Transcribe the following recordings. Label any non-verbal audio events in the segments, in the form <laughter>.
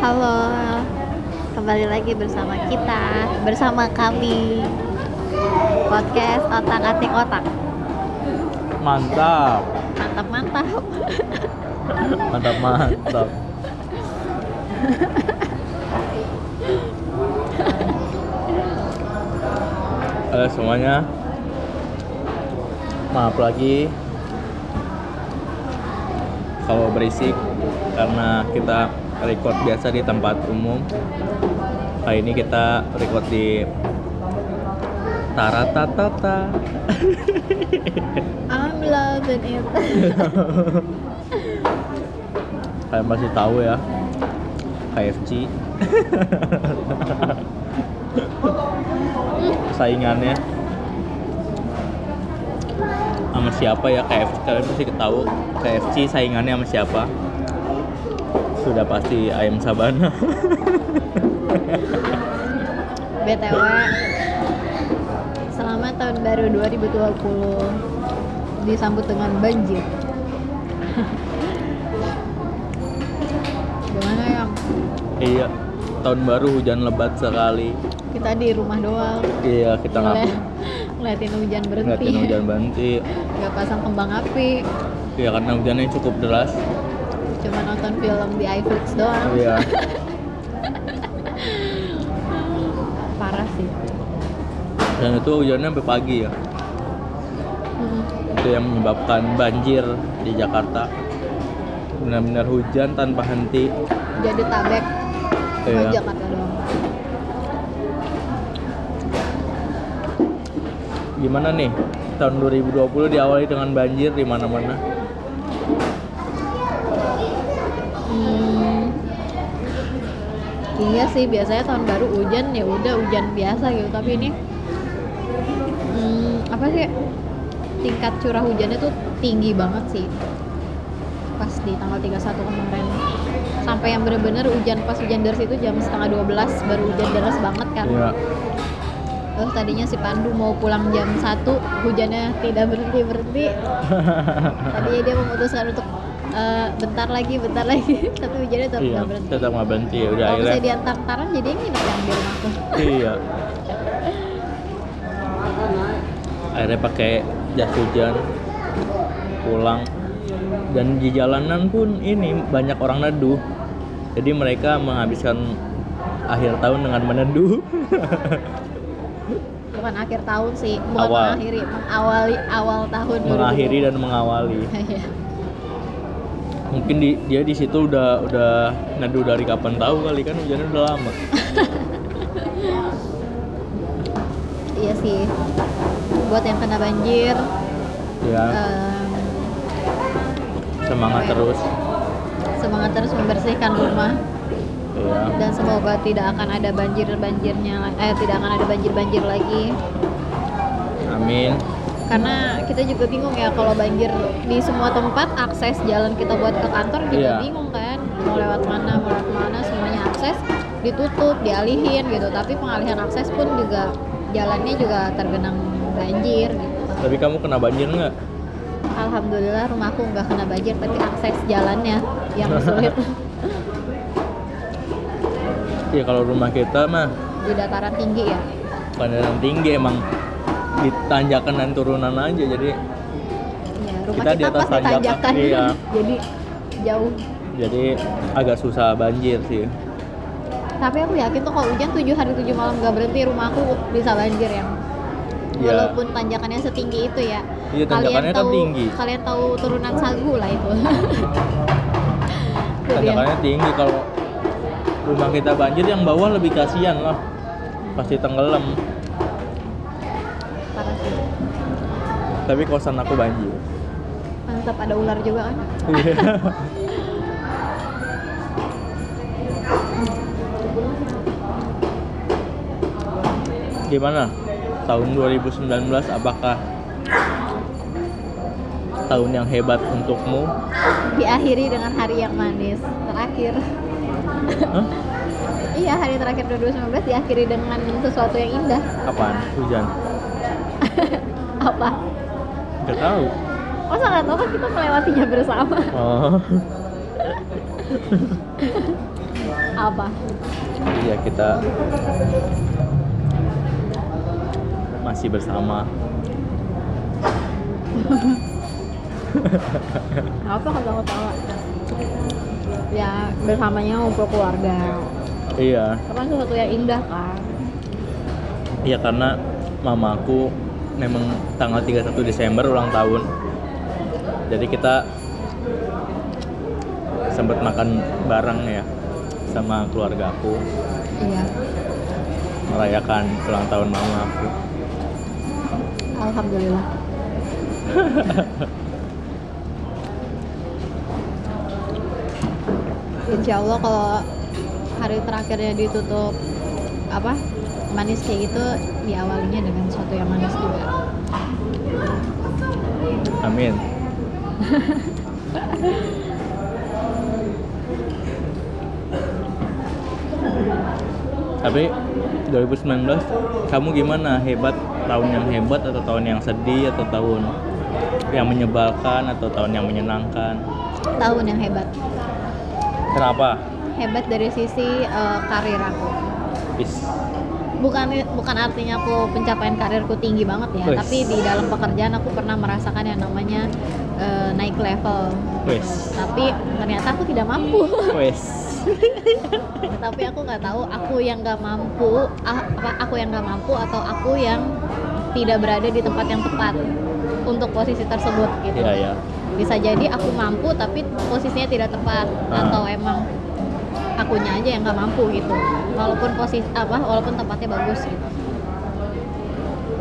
Halo, kembali lagi bersama kita, bersama kami podcast otak atik otak. Mantap, Mantap mantap. mantap, mantap. Halo semuanya. Maaf lagi kalau berisik karena kita record biasa di tempat umum. Kali ini kita record di Taratatata. <laughs> I'm loving it. <laughs> Kalian pasti tahu ya KFC <laughs> saingannya sama siapa ya KFC kalian pasti tahu KFC saingannya sama siapa sudah pasti ayam sabana BTW, selamat tahun baru 2020 disambut dengan banjir. Gimana ya? iya tahun baru hujan lebat sekali Kita di rumah doang. iya kita nggak Ngeliat- ngeliatin hujan berhenti. ngeliatin hujan berhenti Gak pasang kembang api. ya karena hujannya cukup deras Cuma nonton film di iFlix doang. iya <laughs> Parah sih. dan itu hujannya sampai pagi ya Hmm. itu yang menyebabkan banjir di Jakarta benar-benar hujan tanpa henti Jadi tabek. Iya. Jakarta doang. gimana nih tahun 2020 diawali dengan banjir di mana-mana Iya sih biasanya tahun baru hujan ya udah hujan biasa gitu. Tapi ini hmm, apa sih tingkat curah hujannya tuh tinggi banget sih. Pas di tanggal 31 kemarin. Sampai yang bener-bener hujan pas hujan deras itu jam setengah 12 baru hujan deras banget kan. Iya. terus tadinya si Pandu mau pulang jam 1 hujannya tidak berhenti berhenti <laughs> tadinya dia memutuskan untuk eh, bentar lagi bentar lagi. <laughs> Tapi hujannya tetap iya nggak berhenti. tetap nggak berhenti. Udah kalau misalnya akhirnya di antar-antaran jadi nginep yang di rumahku iya. <laughs> Akhirnya pakai jas hujan pulang. Dan di jalanan pun ini banyak orang neduh. Jadi mereka menghabiskan akhir tahun dengan meneduh. <laughs> Bukan akhir tahun sih bukan Awal. mengakhiri mengawali awal tahun mengakhiri dan mengawali. 2020. Iya. Mungkin di, dia di situ udah udah neduh dari kapan tahu kali kan hujannya udah lama. <laughs> Iya sih. Buat yang kena banjir. Ya em, semangat Oke. terus. Semangat terus membersihkan rumah. Ya dan semoga tidak akan ada banjir banjirnya eh tidak akan ada banjir banjir lagi. Amin karena kita juga bingung ya kalau banjir di semua tempat akses jalan kita buat ke kantor juga Iya. bingung kan mau lewat mana mau lewat mana semuanya akses ditutup dialihin gitu. Tapi pengalihan akses pun juga jalannya juga tergenang banjir gitu. Tapi kamu kena banjir nggak? Alhamdulillah rumahku nggak kena banjir tapi akses jalannya yang sulit. <laughs> Ya kalau rumah kita mah di dataran tinggi ya. Pandangan tinggi emang di tanjakan dan turunan aja jadi ya rumah Kita kita, di atas tanjakan, ditanjakan iya. <laughs> jadi jauh jadi agak susah banjir sih Tapi aku yakin tuh kalau hujan 7 hari 7 malam gak berhenti rumah aku bisa banjir yang Iya. walaupun tanjakannya setinggi itu ya. Iya, tanjakannya kan tahu, tinggi. Kalian tahu turunan sagu lah itu. <laughs> Dia. tanjakannya tinggi kalau rumah kita banjir yang bawah lebih kasihan lah pasti tenggelam Parah sih. Tapi kosan aku banjir Mantap ada ular juga kan. gimana tahun 2019 apakah tahun yang hebat untukmu Diakhiri dengan hari yang manis terakhir. Hah? Iya, hari terakhir 2019 diakhiri dengan sesuatu yang indah. Apaan? Hujan? <laughs> Apa? Gak tahu. Masa nggak tahu? Kan kita melewatinya bersama. Oh, <laughs> apa? Iya kita masih bersama. <laughs> apa kagak ketawa ya bersamanya ngumpul keluarga. Iya, kan sesuatu yang indah kan? Iya karena mamaku memang tanggal 31 Desember ulang tahun. Jadi kita sempat makan bareng ya sama keluarga aku iya merayakan ulang tahun mama aku. alhamdulillah <laughs> Insya Allah kalau hari terakhirnya ditutup apa manis kayak gitu diawalinya dengan sesuatu yang manis juga. Amin. Tapi 2019 kamu gimana? Hebat tahun yang hebat atau tahun yang sedih atau tahun yang menyebalkan atau tahun yang menyenangkan? Tahun yang hebat, Kenapa? hebat dari sisi eh, karir aku. Is. Bukan bukan artinya aku pencapaian karirku tinggi banget ya, Wes. tapi di dalam pekerjaan aku pernah merasakan yang namanya eh, naik level. Wes. Tapi ternyata aku tidak mampu. <laughs> Tapi aku nggak tahu aku yang nggak mampu ah, apa aku yang nggak mampu atau aku yang tidak berada di tempat yang tepat untuk posisi tersebut gitu Iya ya. bisa jadi aku mampu tapi posisinya tidak tepat Ah. atau emang akunya aja yang nggak mampu gitu. Walaupun posisi apa walaupun tempatnya bagus gitu.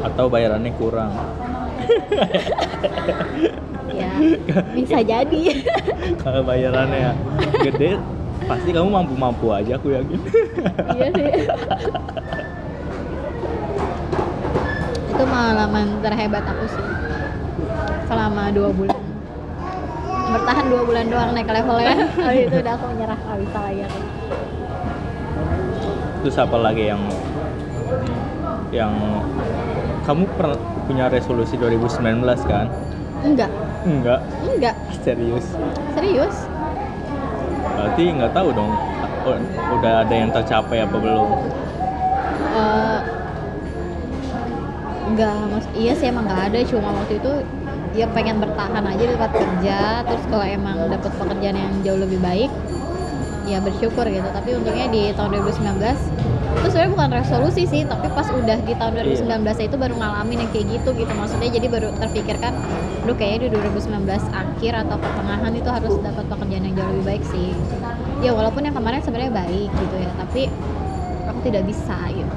Atau bayarannya kurang. ya bisa jadi. Kalau bayarannya gede, pasti kamu mampu-mampu aja aku yakin. iya sih. Itu pengalaman terhebat aku sih. Selama dua bulan bertahan dua bulan doang naik levelnya habis <laughs> itu udah aku menyerah nggak bisa lagi aku. Terus apa lagi yang yang kamu pernah punya resolusi 2019 kan? enggak. Enggak, enggak. Serius. serius? Berarti nggak tahu dong u- udah ada yang tercapai apa belum? Eh, enggak mas iya sih emang nggak ada. Cuma waktu itu ya pengen bertahan aja di tempat kerja terus kalau emang dapat pekerjaan yang jauh lebih baik ya bersyukur gitu. Tapi untungnya di tahun 2019 itu sebenarnya bukan resolusi sih tapi pas udah di tahun 2019 itu baru ngalamin yang kayak gitu gitu. Maksudnya jadi baru terpikirkan aduh kayaknya di 2019 akhir atau pertengahan itu harus dapat pekerjaan yang jauh lebih baik sih. Ya walaupun yang kemarin sebenarnya baik gitu ya tapi aku tidak bisa gitu.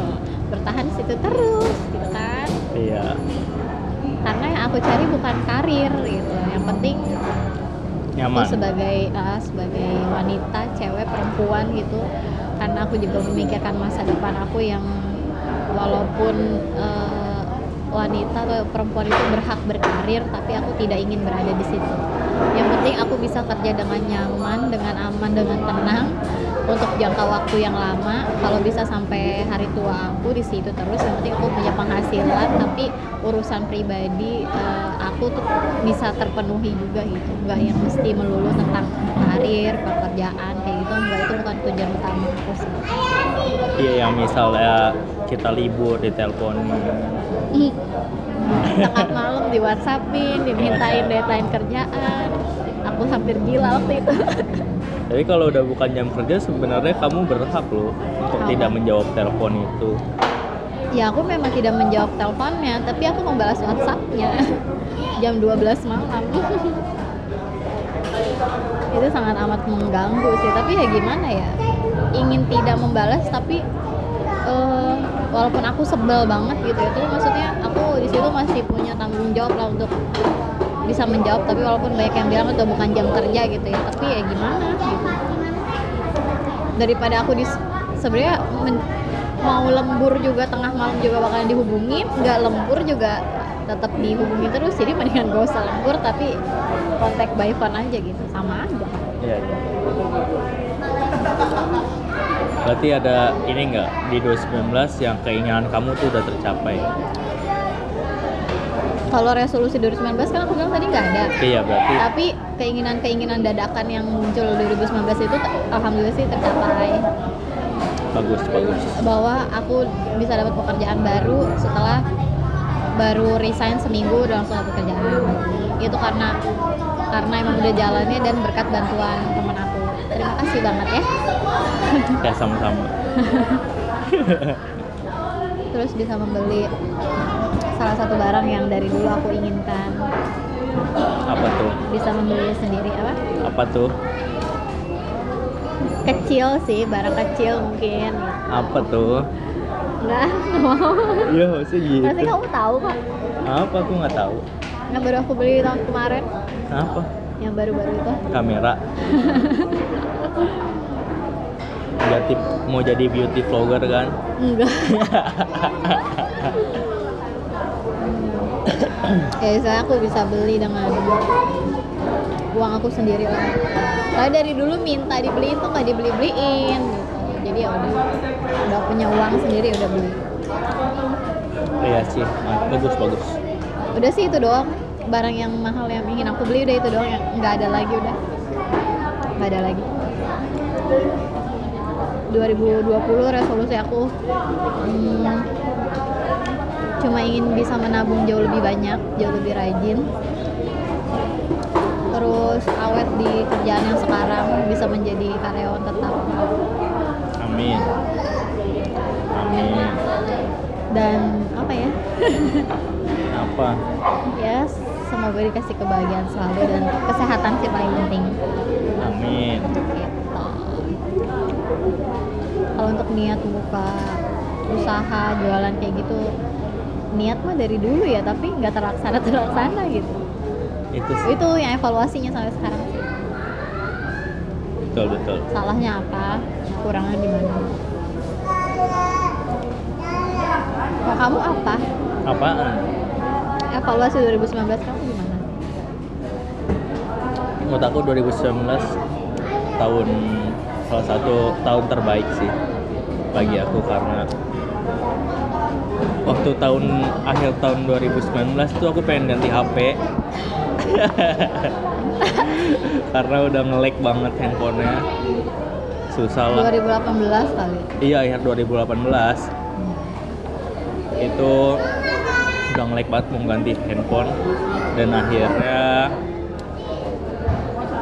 <laughs> Bertahan situ terus gitu kan. Iya. Karena yang aku cari bukan karir gitu. Yang penting Nyaman. aku sebagai ah, sebagai wanita cewek perempuan gitu. Karena aku juga memikirkan masa depan aku yang walaupun eh, wanita atau perempuan itu berhak berkarir tapi aku tidak ingin berada di situ. Yang penting aku bisa kerja dengan nyaman dengan aman dengan tenang untuk jangka waktu yang lama kalau bisa sampai hari tua aku di situ terus yang penting aku punya penghasilan tapi urusan pribadi eh, aku tuh bisa terpenuhi juga gitu. Nggak yang mesti melulu tentang karir pekerjaan kayak gitu. Enggak itu bukan tujuan utama aku sih. Iya yang misalnya kita libur di telepon. Tengah malam di whatsappin dimintain deadline kerjaan. Aku hampir gila waktu itu Tapi kalau udah bukan jam kerja sebenarnya kamu berhak loh untuk tidak menjawab telepon itu. ya aku memang tidak menjawab teleponnya tapi aku membalas whatsappnya. Jam 12 malam. <laughs> Itu sangat amat mengganggu sih. Tapi ya gimana ya? Ingin tidak membalas tapi eh, walaupun aku sebel banget gitu ya. Tapi maksudnya aku di situ masih punya tanggung jawab lah untuk bisa menjawab tapi walaupun banyak yang bilang itu bukan jam kerja gitu ya tapi ya gimana gitu daripada aku di sebenarnya mau lembur juga tengah malam juga bakalan dihubungin nggak lembur juga tetap dihubungi terus jadi mendingan gak usah lembur tapi kontak by phone aja gitu sama aja Iya. iya. Berarti ada ini nggak di 2019 yang keinginan kamu tuh udah tercapai? Kalau resolusi 2019 kan aku bilang tadi nggak ada. Iya berarti tapi keinginan-keinginan dadakan yang muncul 2019 itu alhamdulillah sih tercapai. Bagus bagus. Bahwa aku bisa dapat pekerjaan baru setelah baru resign seminggu udah langsung dapat kerjaan itu karena karena emang udah jalannya dan berkat bantuan teman aku. Terima kasih banget ya. <laughs> Ya sama-sama. <laughs> Terus bisa membeli salah satu barang yang dari dulu aku inginkan. Apa tuh? Bisa membeli sendiri apa? Apa tuh? Kecil sih barang kecil mungkin. Apa tuh? Enggak nggak mau. Iya maksudnya gitu. Pasti kamu tahu kok apa? Aku nggak tahu. Yang baru aku beli tahun kemarin. Apa? Yang baru-baru itu. Kamera. <laughs> Berarti mau jadi beauty vlogger kan? Enggak <laughs> ya saya aku bisa beli dengan uang aku sendiri lah. Saya dari dulu minta dibeliin tuh nggak dibeli beliin gitu. Jadi ya udah udah punya uang sendiri udah beli. Iya sih bagus bagus. Udah sih itu doang barang yang mahal yang ingin aku beli udah itu doang yang nggak ada lagi udah. Nggak ada lagi. 2020 resolusi aku. Hmm, cuma ingin bisa menabung jauh lebih banyak jauh lebih rajin. Terus awet di kerjaan yang sekarang bisa menjadi karyawan tetap. Amin. Amin. Dan apa ya? <laughs> Apa? Ya semoga dikasih kebahagiaan selalu dan kesehatan sih paling penting. Amin. Gitu. Kalau untuk niat buka usaha jualan kayak gitu niat mah dari dulu ya tapi nggak terlaksana terlaksana gitu. Itu sih. Itu yang evaluasinya sampai sekarang sih. Betul betul. Salahnya apa? Kurangnya di mana? Kalau kamu apa? Apaan? Evaluasi 2019 kamu gimana? Menurut aku 2019 tahun salah satu tahun terbaik sih bagi aku karena waktu tahun akhir tahun 2019 tuh aku pengen ganti HP <laughs> karena udah nge-lag banget handphonenya. Susah lah. 2018 kali. Iya akhir 2018 itu udah nge-lag banget mau ganti handphone. Dan akhirnya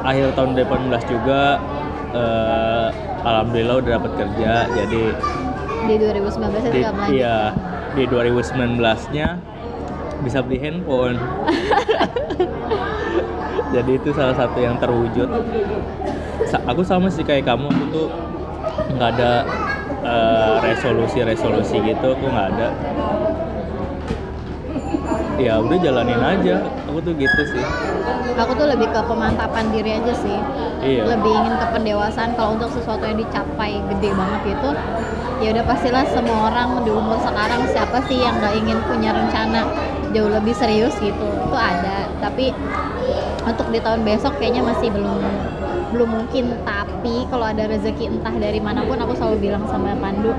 akhir tahun 2018 juga eh, alhamdulillah udah dapat kerja. Jadi di 2019 itu di, melanjutkan iya di 2019 nya bisa beli handphone. <laughs> Jadi itu salah satu yang terwujud. Sa- aku sama sih kayak kamu aku tuh nggak ada eh, resolusi-resolusi gitu aku nggak ada. Ya udah jalanin aja aku tuh gitu sih. Aku tuh lebih ke pemantapan diri aja sih. Iya. Lebih ingin ke pendewasaan. Kalau untuk sesuatu yang dicapai gede banget gitu ya udah pastilah semua orang di umur sekarang siapa sih yang nggak ingin punya rencana jauh lebih serius gitu? Itu ada tapi untuk di tahun besok kayaknya masih belum belum mungkin. Tapi kalau ada rezeki entah dari mana pun aku selalu bilang sama Pandu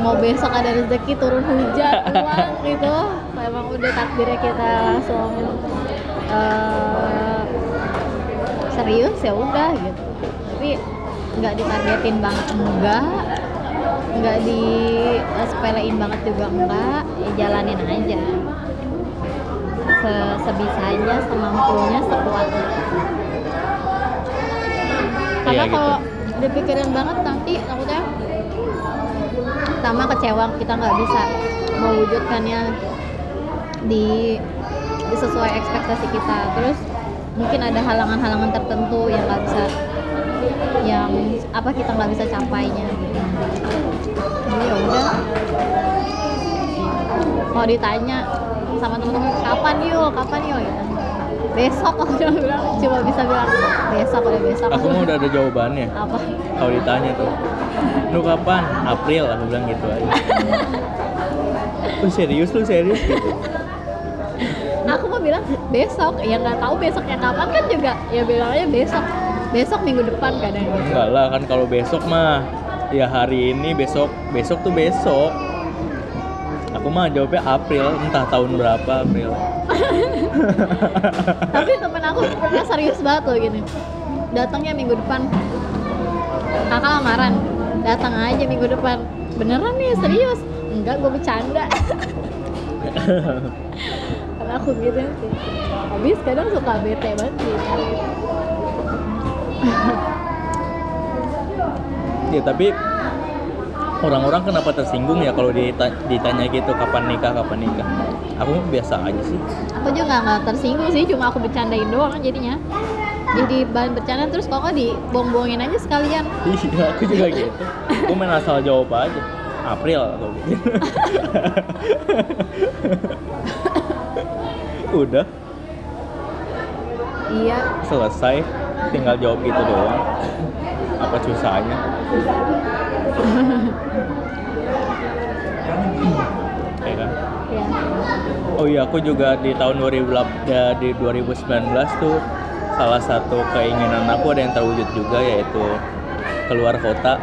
mau besok ada rezeki turun hujan uang gitu. Emang udah takdirnya kita langsung eh, serius ya udah gitu. Tapi nggak ditargetin banget enggak nggak di eh, sepelein banget juga enggak ya jalanin aja Se sebisanya semampunya sekuatnya karena Iya, gitu. kalau dipikirin banget nanti takutnya sama kecewa kita nggak bisa mewujudkannya di, di sesuai ekspektasi kita terus mungkin ada halangan-halangan tertentu yang nggak bisa yang apa kita nggak bisa capainya gitu. Ya udah. Mau ditanya sama teman-teman kapan yuk kapan yuk gitu. Besok. <laughs> Aku cuma bilang cuma bisa bilang besok udah besok. Aku mah udah ada jawabannya. Apa? Kalau ditanya tuh lu kapan? April aku bilang gitu aja. <laughs> Lu serius lu serius gitu? Aku mau bilang besok. Ya nggak tahu besoknya kapan kan juga ya bilang aja besok. Besok minggu depan kadang gitu. Enggak lah kan kalau besok mah ya hari ini besok besok tuh besok. Aku mah jawabnya April entah tahun berapa April. <laughs> Tapi temen aku pernah serius banget loh gini. Datangnya minggu depan. Kakak lamaran. Datang aja minggu depan. Beneran nih serius? Enggak gue bercanda. Karena <laughs> aku gitu sih habis kadang suka bete banget sih ya tapi orang-orang kenapa tersinggung ya kalau dita- ditanya gitu kapan nikah kapan nikah? Aku biasa aja sih. Aku juga nggak tersinggung sih cuma aku bercandain doang jadinya. Jadi bahan bercanda terus kok dibuang-buangin aja sekalian. Iya aku juga <laughs> gitu. Aku main asal jawab aja. April atau <laughs> gitu udah. Iya. Selesai. Tinggal jawab gitu doang apa susahnya? <laughs> Ya kan? Ya oh iya aku juga di tahun 2008 ya, di 2019 tuh salah satu keinginan aku ada yang terwujud juga yaitu keluar kota.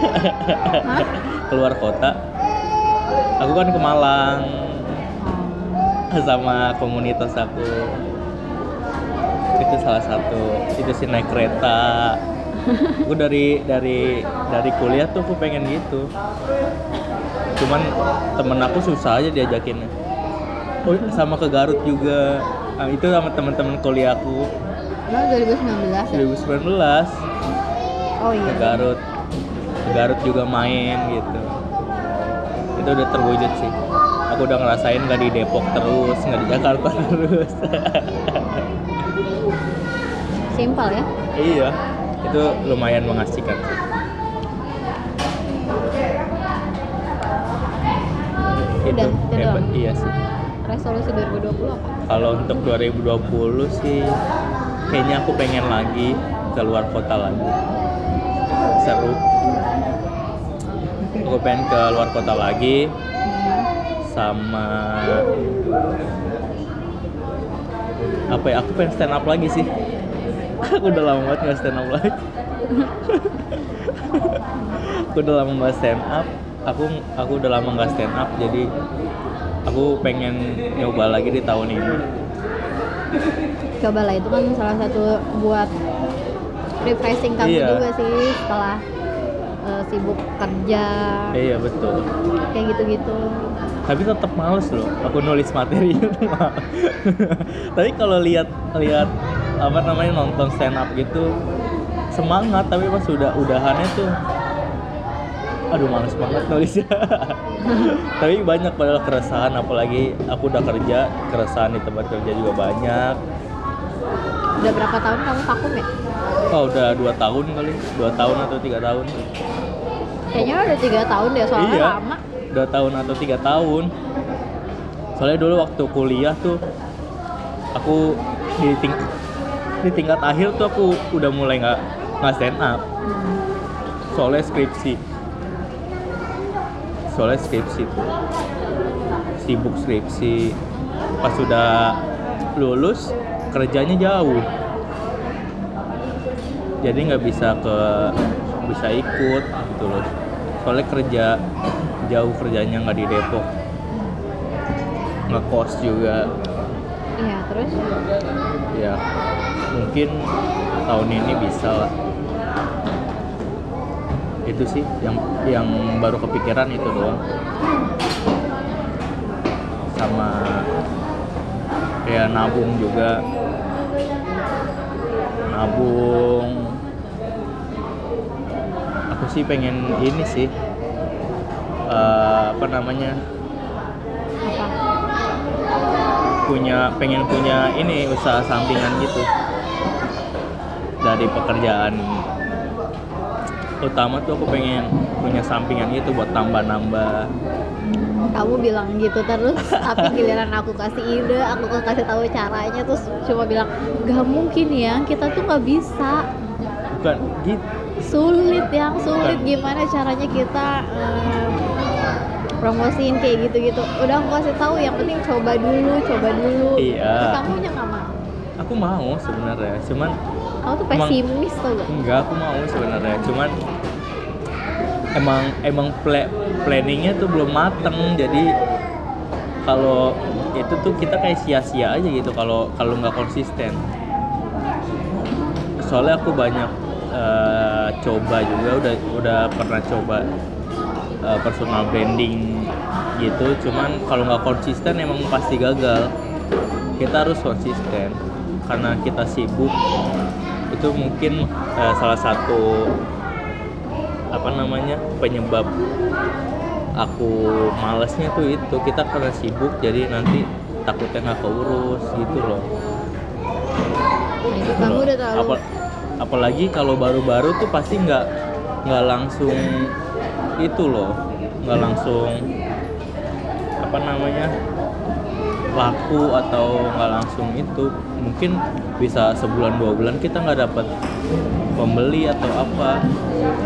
<laughs> Keluar kota. Aku kan ke Malang sama komunitas aku. Itu salah satu itu sih naik kereta aku dari dari dari kuliah tuh aku pengen gitu. Cuman temen aku susah aja diajakinnya. Oh sama ke Garut juga. Nah, itu sama teman-teman kuliahku Emang 2019 ya? 2019 Oh ke iya. Garut. Ke Garut juga main gitu. Itu udah terwujud sih. Aku udah ngerasain nggak di Depok terus nggak di Jakarta <laughs> terus. Simpel ya. iya itu lumayan mengasihkan sih. Udah, itu hebat doang. iya sih. Resolusi 2020 apa? kalau untuk 2020 sih kayaknya aku pengen lagi keluar kota lagi. Seru. Aku pengen ke luar kota lagi sama apa ya aku pengen stand up lagi sih <laughs> udah lama banget nggak stand up lagi. Aku <laughs> udah lama nggak stand up. Aku aku udah lama nggak stand up jadi aku pengen nyoba lagi di tahun ini. Coba lah itu kan salah satu buat refreshing kamu Iya. juga sih setelah eh, sibuk kerja. Iya betul. Kayak gitu-gitu. tapi tetap males loh aku nulis materi itu <laughs> tapi kalau lihat lihat apa namanya nonton stand up gitu semangat tapi pas udah udahannya tuh aduh males banget nulisnya <laughs> tapi banyak padahal keresahan apalagi aku udah kerja keresahan di tempat kerja juga banyak Udah berapa tahun kamu vakum ya? oh udah dua tahun kali dua tahun atau tiga tahun Kayaknya udah tiga tahun deh soalnya Iya. lama. dua tahun atau tiga tahun soalnya dulu waktu kuliah tuh aku di ting di tingkat akhir tuh aku udah mulai nggak nggak stand up. Soalnya skripsi. Soalnya skripsi tuh. Sibuk skripsi. Pas sudah lulus kerjanya jauh. Jadi nggak bisa ke bisa ikut gitu loh. Soalnya kerja jauh kerjanya nggak di Depok. Ngekos juga. Iya terus? Ya mungkin tahun ini bisa lah. Itu sih yang yang baru kepikiran itu doang. Sama kayak nabung juga. Nabung. Aku sih pengen ini sih eh, apa namanya? Apa? punya pengen punya ini usaha sampingan gitu dari pekerjaan utama tuh aku pengen punya sampingan gitu buat tambah-nambah Kamu bilang gitu terus, tapi <laughs> giliran aku kasih ide, aku kasih tahu caranya terus cuma bilang gak mungkin ya, kita tuh nggak bisa. bukan gitu Sulit yang sulit Bukan. gimana caranya kita em, promosiin kayak gitu-gitu. Udah aku kasih tahu, yang penting coba dulu, coba dulu. Iya. Kamu nya nggak mau. aku mau sebenarnya cuman Kamu tuh pesimis tuh gak? enggak aku mau sebenarnya. Cuman emang emang pla- planningnya tuh belum mateng. Jadi kalau itu tuh kita kayak sia-sia aja gitu kalau kalau nggak konsisten. Soalnya aku banyak eh, coba juga udah udah pernah coba eh, personal branding gitu. Cuman kalau nggak konsisten emang pasti gagal. Kita harus konsisten karena kita sibuk itu mungkin eh, salah satu apa namanya penyebab aku malesnya tuh itu. Kita karena sibuk jadi nanti takutnya nggak keurus gitu loh. Nah, itu kamu udah terlalu Apa- apalagi kalau baru-baru tuh pasti nggak nggak langsung itu loh. Nggak langsung apa namanya laku atau nggak langsung itu. Mungkin bisa sebulan dua bulan kita nggak dapat pembeli atau apa.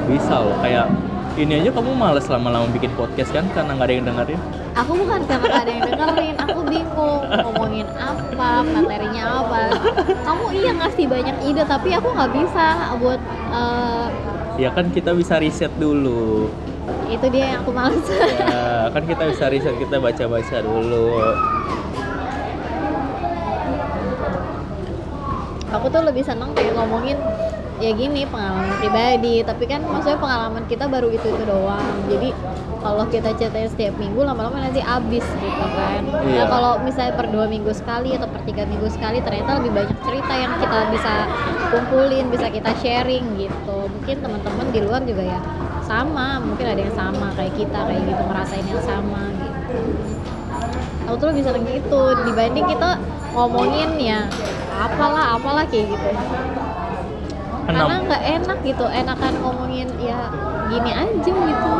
Bisa loh kayak ini aja kamu males lama-lama bikin podcast kan karena nggak ada yang dengerin? Aku bukan karena gak ada yang dengerin aku bingung ngomongin apa materinya apa. Kamu iya ngasih banyak ide tapi aku nggak bisa buat eh, ya kan kita bisa riset dulu. Itu dia yang aku males. Ya kan kita bisa riset kita baca-baca dulu aku tuh lebih seneng kayak ngomongin ya gini pengalaman pribadi. Tapi kan maksudnya pengalaman kita baru itu itu doang. Jadi kalau kita ceritain setiap minggu lama-lama nanti abis gitu kan. Iya. nah kalau misalnya per dua minggu sekali atau per tiga minggu sekali ternyata lebih banyak cerita yang kita bisa kumpulin bisa kita sharing gitu. Mungkin teman-teman di luar juga ya sama. Mungkin ada yang sama kayak kita kayak gitu ngerasain yang sama gitu. Aku tuh lebih seneng gitu dibanding kita ngomongin ya apalah apalah kayak gitu. Kan karena nggak enak gitu enakan ngomongin ya gini aja gitu.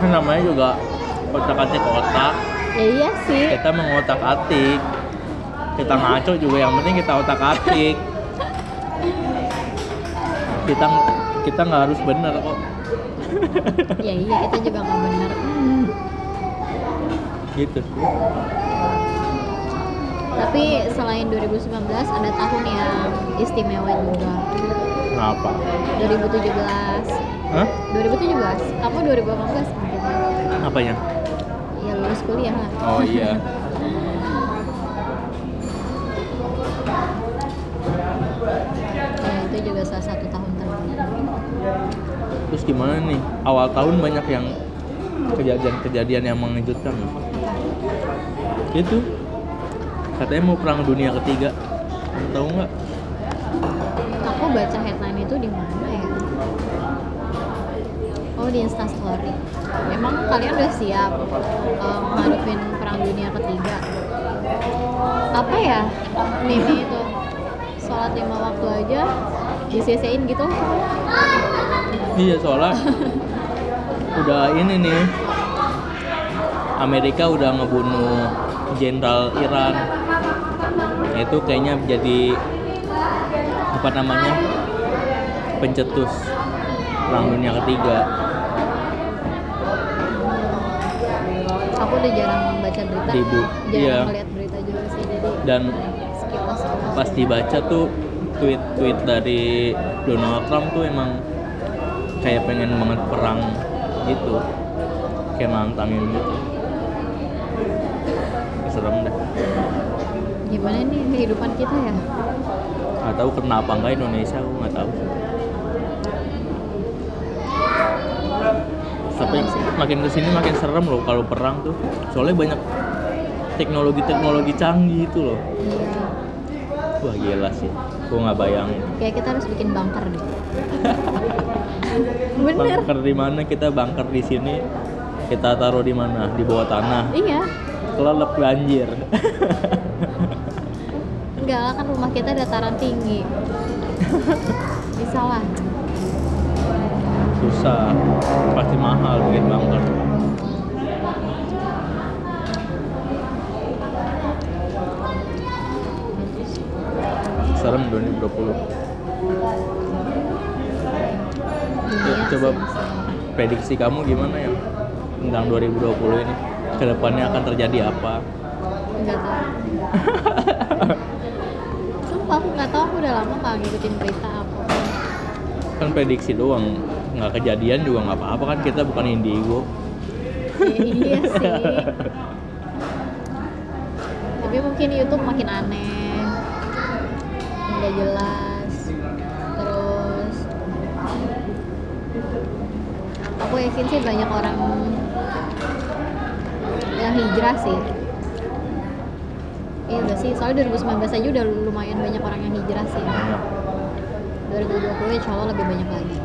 Kan namanya juga otak atik otak ya iya sih. Kita mengotak atik. Kita ngaco juga yang penting kita otak atik. Kita kita nggak harus bener kok. Ya iya kita juga nggak benar gitu sih tapi selain 2019 ada tahun yang istimewa juga. Kenapa? 2017 Hah? 2017 kamu 2018 mungkin ya? apanya ya? Lulus kuliah lah. Oh iya. <laughs> Ya itu juga salah satu tahun terbaik terus gimana nih? Awal tahun banyak yang kejadian-kejadian yang mengejutkan. Itu katanya mau perang dunia ketiga. Tahu nggak? Aku baca headline itu di mana ya? Oh di Instastory. Emang kalian udah siap menghadapin perang dunia ketiga? Apa ya meme itu? Sholat lima waktu aja disisain gitu. Iya soalnya <laughs> udah ini nih Amerika udah ngebunuh jenderal Iran. Nah, itu kayaknya jadi apa namanya pencetus perang dunia ketiga. aku udah jarang baca berita Di bu- jarang iya. melihat berita juga sih jadi Dan sekilas sekilas pas dibaca tuh tweet-tweet dari Donald Trump tuh emang kayak pengen banget perang gitu kayak nantangin gitu serem dah gimana nih kehidupan kita ya. Nggak tahu kenapa nggak Indonesia aku nggak tahu. Tapi makin ke sini makin serem loh kalau perang tuh. Soalnya banyak teknologi-teknologi canggih itu loh. Iya. Wah gila sih. Gua nggak bayangin. Kayak kita harus bikin bunker deh. <laughs> Bener. Bunker di mana? Kita bunker di sini. Kita taruh di mana? Di bawah tanah. Iya kelelep banjir enggak lah kan rumah kita dataran tinggi. Bisa lah. Susah. Pasti mahal bikin bunker serem 2020 dunia coba prediksi kamu gimana ya? Tentang 2020 ini ke depannya akan terjadi apa? Nggak tahu. <laughs> Sumpah aku nggak tahu. Aku udah lama nggak ngikutin berita apa. Kan prediksi doang. Nggak kejadian juga nggak apa-apa kan. Kita bukan indigo. Iya sih. <laughs> Tapi mungkin YouTube makin aneh. Nggak jelas. Terus aku yakin sih banyak orang yang hijrah sih. Iya gak sih? Soalnya 2019 aja udah lumayan banyak orang yang hijrah sih. banyak 2020 insya Allah lebih banyak lagi.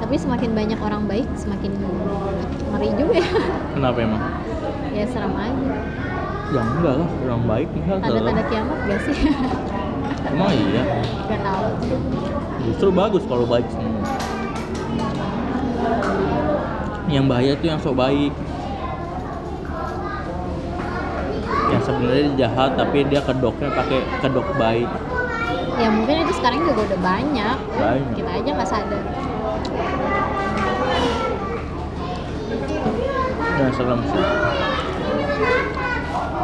Tapi semakin banyak orang baik semakin ngeri juga ya. Kenapa emang? Ya seram aja. Ya enggak lah orang baik enggak tanda-tanda kiamat gak sih? Emang iya. Gak tahu. Justru bagus kalau baik semua yang bahaya tuh yang sok baik. Yang sebenarnya jahat tapi dia kedoknya pakai kedok baik. Ya mungkin itu sekarang juga udah banyak. Banyak. kita aja nggak sadar. Dan serem sih.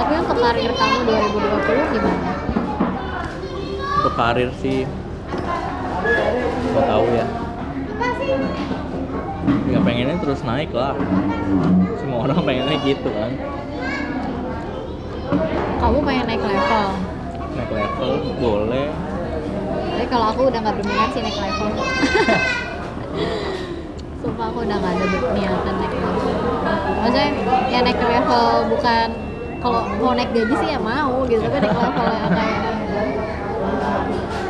Tapi untuk karir kamu 2020 gimana? Untuk karir sih nggak tahu ya ya pengennya terus naik lah. Semua orang <laughs> pengennya gitu kan. Kamu pengen naik level? Naik level boleh. Tapi kalau aku udah nggak berminat sih naik level. <laughs> Sumpah aku udah nggak ada niatan naik level. Maksudnya ya naik level bukan kalau mau naik gaji sih ya mau gitu tapi naik level yang kayak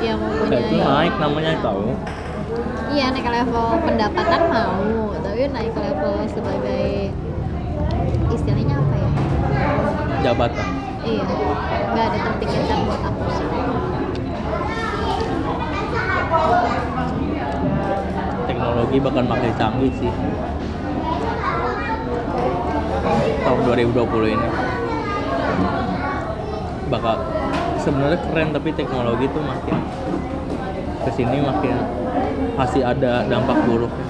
<laughs> ya mau punya itu naik namanya tahu iya naik level pendapatan mau tapi naik level sebagai istilahnya apa ya? Jabatan. Iya nggak ada terpikirkan buat aku sih. Teknologi bakal makin canggih sih. Tahun 2020 ini. Bakal sebenarnya keren tapi teknologi tuh makin ke sini makin pasti ada dampak buruknya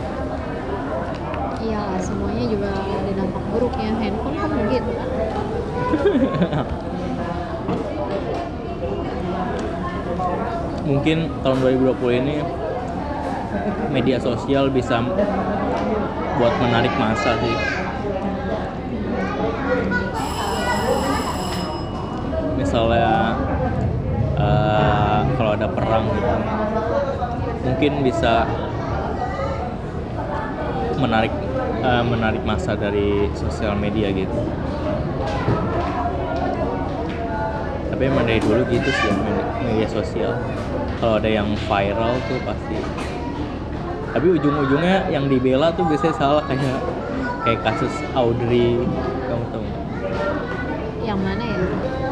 iya semuanya juga ada dampak buruknya handphone kan begitu kan <laughs> mungkin tahun 2020 ini media sosial bisa buat menarik masa sih. Misalnya kalau ada perang gitu. Mungkin bisa menarik eh, menarik masa dari sosial media gitu. Tapi emang dari dulu gitu sih med- media sosial. Kalau ada yang viral tuh pasti. Tapi ujung-ujungnya yang dibela tuh biasanya salah kayak kayak kasus Audrey kamu tahu yang mana ya?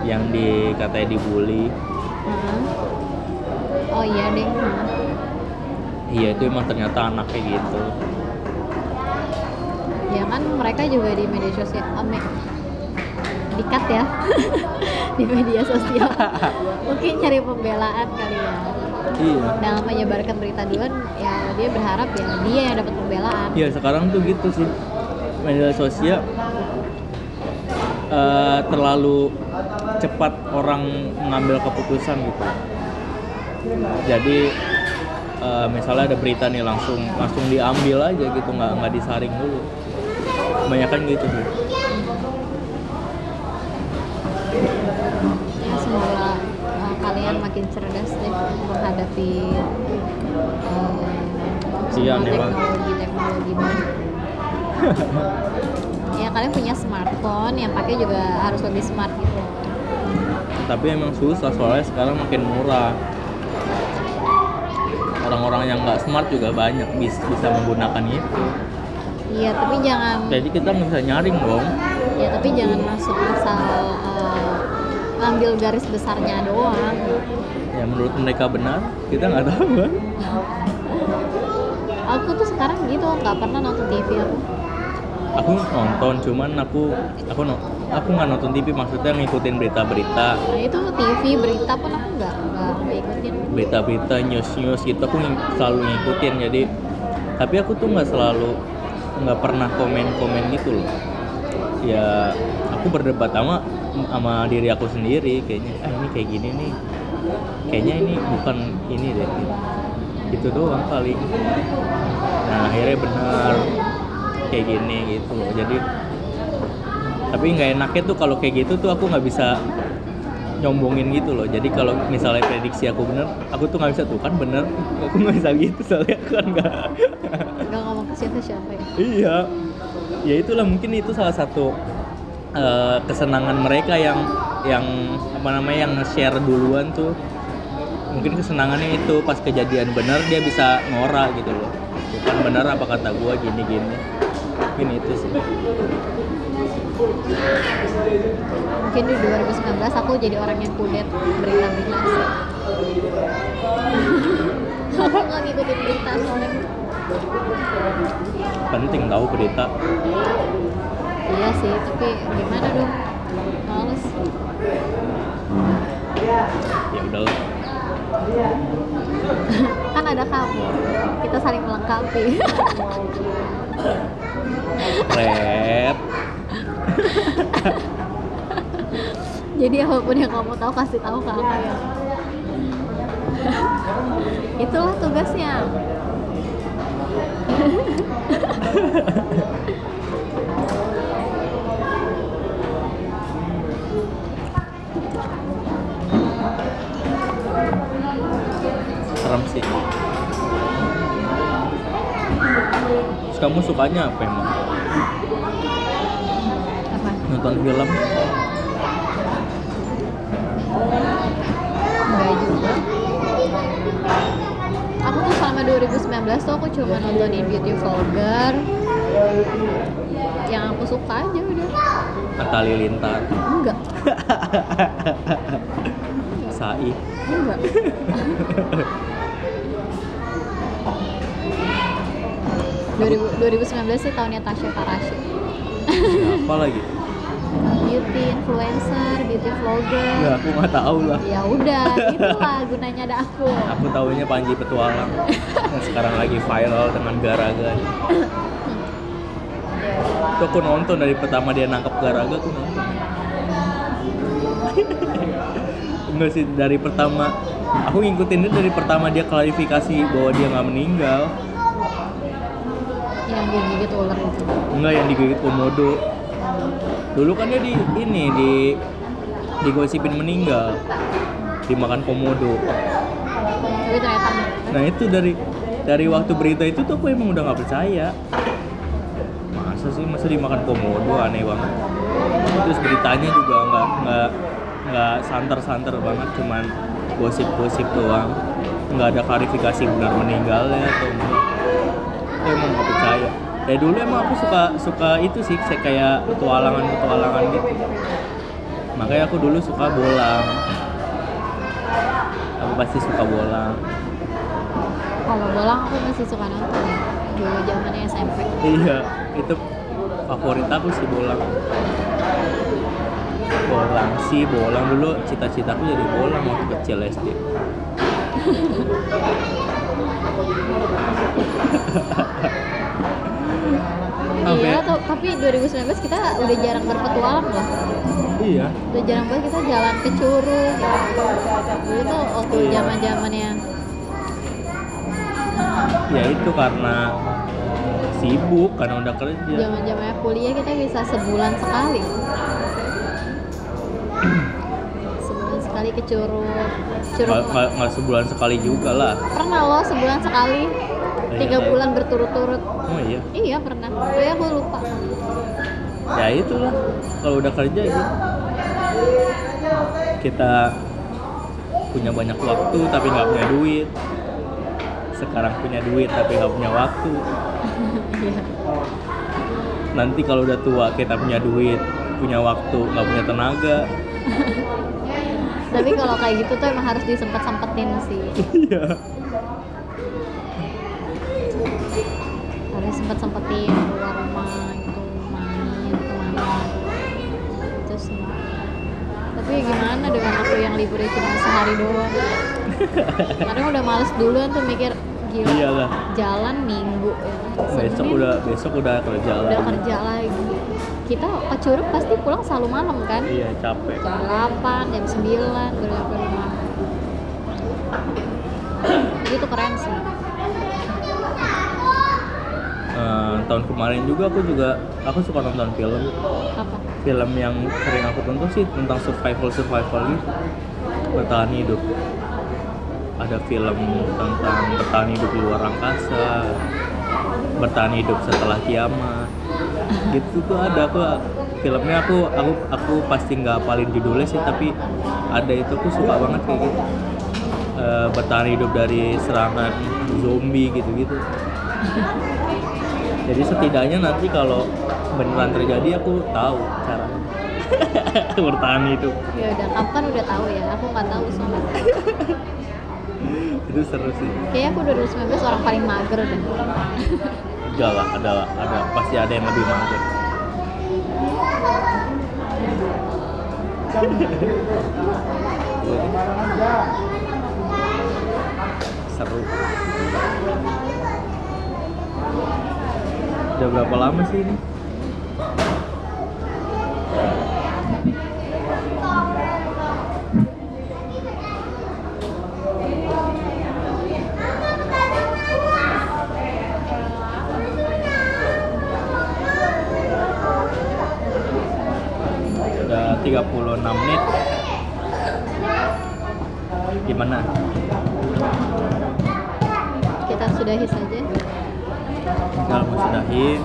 Yang di katanya dibully. Oh iya deh. Iya itu emang ternyata anaknya gitu. Ya kan mereka juga di media sosial ah, me- dikat ya. <laughs> Di media sosial. <laughs> Mungkin cari pembelaan kali ya. Iya. Dalam menyebarkan berita duluan ya dia berharap ya dia yang dapat pembelaan. Iya sekarang tuh gitu sih. Media sosial eh, terlalu cepat orang mengambil keputusan gitu jadi eh, misalnya ada berita nih langsung langsung diambil aja gitu nggak nggak disaring dulu. Kebanyakan gitu sih. Ya semoga uh, kalian makin cerdas deh menghadapi uh, Iya, teknologi teknologi baru. <laughs> Ya kalian punya smartphone yang pakai juga harus lebih smart gitu. Tapi emang susah soalnya sekarang makin murah orang-orang yang nggak smart juga banyak bisa bisa menggunakan itu. Iya tapi jangan jadi kita nggak bisa nyaring dong. Ya tapi jangan masuk asal uh, ambil garis besarnya doang. Ya menurut mereka benar kita nggak tahu kan aku tuh sekarang gitu nggak pernah nonton TV aku aku nonton cuman aku aku no, aku nggak nonton TV maksudnya ngikutin berita-berita. Nah itu TV berita pun aku nggak nggak nggak ikutin berita-berita news news gitu aku ng- selalu ngikutin jadi tapi aku tuh nggak selalu nggak pernah komen-komen gitu loh. Ya aku berdebat sama sama diri aku sendiri kayaknya ah ini kayak gini nih kayaknya ini bukan ini deh gitu. gitu doang kali nah akhirnya benar kayak gini gitu loh. Jadi tapi nggak enaknya tuh kalau kayak gitu tuh aku nggak bisa nyombongin gitu loh. Jadi kalau misalnya prediksi aku bener aku tuh nggak bisa tuh. Kan bener aku nggak bisa gitu soalnya aku kan nggak Gak ngomong ke siapa-siapa ya. iya. Ya itulah mungkin itu salah satu eh, kesenangan mereka yang yang apa namanya yang nge-share duluan tuh. Mungkin kesenangannya itu pas kejadian bener dia bisa ngora gitu loh. Bukan bener apa kata gua gini gini mungkin itu sih Mungkin di 2019 aku jadi orang yang kudet berita-berita sih. <laughs> aku nggak ngikutin berita soalnya. penting tahu berita Iya sih, tapi gimana dong? Males. ya udahlah <laughs> kan ada kamu. Kita saling melengkapi. <laughs> red jadi apa pun yang kamu tahu kasih tahu ke aku ya. Itulah tugasnya. <laughs> kamu sukanya apa emang Apa? nonton film Enggak juga. Aku tuh selama 2019 tuh aku cuma nontonin beauty vlogger yang aku suka aja udah. Atta Halilintar Enggak, <laughs> Sai enggak. <laughs> Dua 2019 sih tahunnya Tasya Farasya. apa lagi? <laughs> Beauty influencer, beauty vlogger. ya aku nggak tahu lah. Ya udah, <laughs> itulah gunanya ada aku. aku tahunya Panji Petualang. Yang sekarang lagi viral dengan Garaga. Itu aku nonton dari pertama dia nangkep Garaga aku nonton. <laughs> Enggak sih dari pertama. Aku ngikutin dia dari pertama dia klarifikasi bahwa dia nggak meninggal Yang gigit ular itu. enggak yang digigit komodo. Dulu kan dia di ini di digosipin meninggal. Dimakan komodo. Tapi ternyata nah itu dari dari waktu berita itu tuh aku emang udah nggak percaya. Masa sih masa dimakan komodo? Aneh banget. Terus beritanya juga nggak nggak nggak santer-santer banget. Cuman gosip-gosip doang. Nggak ada klarifikasi benar meninggalnya atau enggak aku emang nggak percaya dari dulu emang aku suka suka itu sih kayak kayak petualangan petualangan gitu makanya aku dulu suka bolang aku pasti suka bolang Kalau bolang aku masih suka nonton ya. Dulu zamannya SMP. Iya, itu favorit aku sih bolang. Bolang sih, bolang dulu cita-citaku jadi bolang waktu kecil SD. <laughs> Iya, tuh, tapi 2019 kita udah jarang berpetualang loh. Iya, Udah jarang banget kita jalan ke Curug. Gitu. Dulu tuh waktu Iya. zaman zamannya ya itu karena sibuk karena udah kerja. zaman zamannya kuliah kita bisa sebulan sekali. sebulan sekali ke Curug. Curug Nggak- sebulan sekali juga lah. pernah loh sebulan sekali. Iya, Tiga kayak- bulan berturut-turut. Oh iya, Iya pernah. Ya aku lupa. ya itulah kalau udah kerja gitu. Kita punya banyak waktu tapi nggak punya duit. Sekarang punya duit tapi nggak punya waktu. <laughs> Iya. Nanti kalau udah tua kita punya duit, punya waktu, nggak punya tenaga. <laughs> Tapi kalau kayak gitu tuh emang harus disempet-sempetin sih. Iya. Harus sempet-sempetin keluar rumah gitu, main ke mana. Terus tapi gimana dengan aku yang liburnya cuma sehari doang. Kadang udah males duluan tuh mikir gila. Iyalah. Jalan minggu ya. Besok udah besok udah kerja udah lagi. kerja lagi kita ke Curug pasti pulang selalu malam kan? Iya capek. Jam 8, jam 9, baru sampai rumah itu keren sih. Uh, tahun kemarin juga aku juga aku suka nonton film. Apa? film yang sering aku tonton sih tentang survival survival ini bertahan hidup. Ada film tentang bertahan hidup di luar angkasa bertahan hidup setelah kiamat gitu tuh ada aku filmnya aku aku aku pasti nggak paling judulnya sih tapi ada itu aku suka banget kayak gitu. Eh, bertahan hidup dari serangan zombie gitu-gitu. Jadi setidaknya nanti kalau beneran terjadi aku tahu caranya. <laughs> Bertahan hidup. Ya udah kamu kan udah tahu ya aku nggak tahu soalnya itu seru sih. Kayaknya aku 2019 orang paling mager deh enggak lah ada ada. Pasti ada yang lebih mager seru. Udah berapa lama sih ini udah 36 menit. Gimana? Kita sudahi saja. Tinggal mau sudahin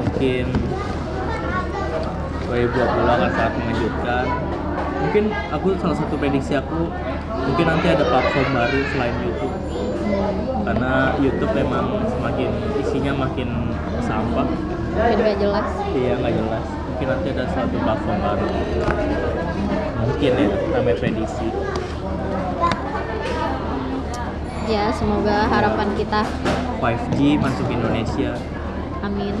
mungkin 2020 akan sangat mengejutkan. Mungkin aku salah satu prediksi aku mungkin nanti ada platform baru selain YouTube. Karena YouTube memang semakin isinya makin sampah. Mungkin gak jelas. Iya nggak jelas mungkin nanti ada suatu platform baru. Mungkin ya namanya prediksi. Ya semoga harapan kita. 5G masuk Indonesia. Amin.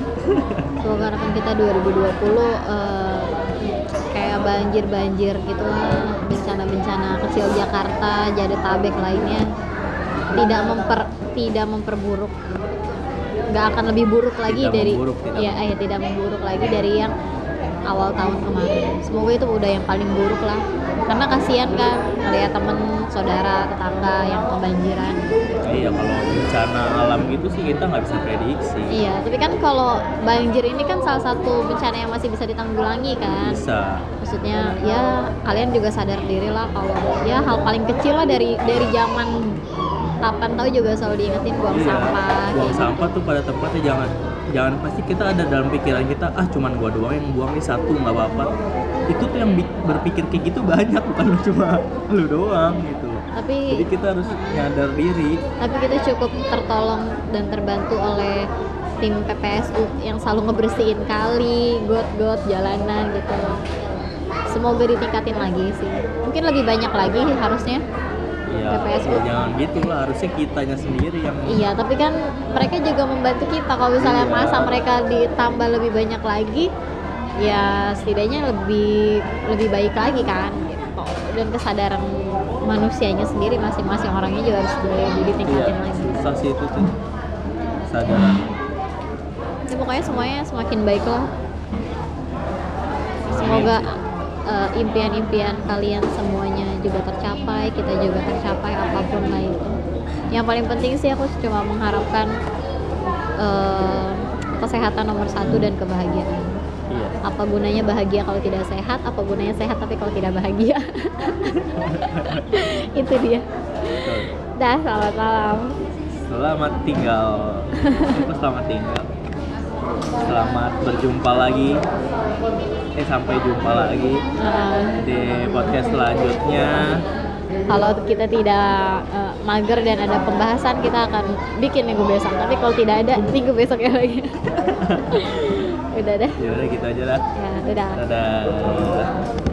Semoga harapan kita 2020 eh, kayak banjir-banjir gitu lah bencana-bencana kecil Jakarta Jadetabek lainnya tidak memper tidak memperburuk. Nggak akan lebih buruk lagi Tidak dari memburuk, tidak ya eh, tidak memburuk lagi dari yang awal tahun kemarin. Semoga itu udah yang paling buruk lah. Karena kasihan kan melihat temen saudara tetangga yang kebanjiran. Iya kalau bencana alam gitu sih kita nggak bisa prediksi. Iya tapi kan kalau banjir ini kan salah satu bencana yang masih bisa ditanggulangi kan. Bisa. Maksudnya ya kalian juga sadar diri lah kalau ya hal paling kecil lah dari dari zaman kapan tahu juga selalu diingetin buang Iya, sampah buang kayak sampah tuh pada tempatnya jangan jangan pasti kita ada dalam pikiran kita ah cuman gua doang yang buang nih satu nggak apa-apa itu tuh yang berpikir kayak gitu <laughs> banyak bukan lu cuma lu doang gitu tapi jadi kita harus nyadar diri tapi kita cukup tertolong dan terbantu oleh tim PPSU yang selalu ngebersihin kali, got-got, jalanan gitu. Semoga ditingkatin lagi sih. Mungkin lebih banyak lagi harusnya. Ya, PPSU. ya jangan gitu lah harusnya kitanya sendiri yang Iya, tapi kan mereka juga membantu kita kalau misalnya Iya. masa mereka ditambah lebih banyak lagi, ya setidaknya lebih lebih baik lagi kan. Gitu. Dan kesadaran manusianya sendiri masing-masing orangnya juga harus lebih ditingkatin Iya, lagi. susah sih itu tuh sadar Ya, pokoknya semuanya semakin baik lah. Semoga eh, impian-impian kalian semuanya juga tercapai, kita juga tercapai apa pun lah itu. Yang paling penting sih aku cuma mengharapkan eh, kesehatan nomor satu dan kebahagiaan. iya Apa gunanya bahagia kalau tidak sehat? Apa gunanya sehat tapi kalau tidak bahagia? <laughs> itu dia. betul. Dah, selamat malam. Selamat tinggal. Selamat tinggal. Selamat berjumpa lagi. Eh sampai jumpa lagi Eh, di podcast selanjutnya. kalau kita tidak eh, mager dan ada pembahasan kita akan bikin minggu besok tapi kalau tidak ada minggu besoknya lagi <laughs> udah deh Ya udah gitu aja lah. ya udah Dadah.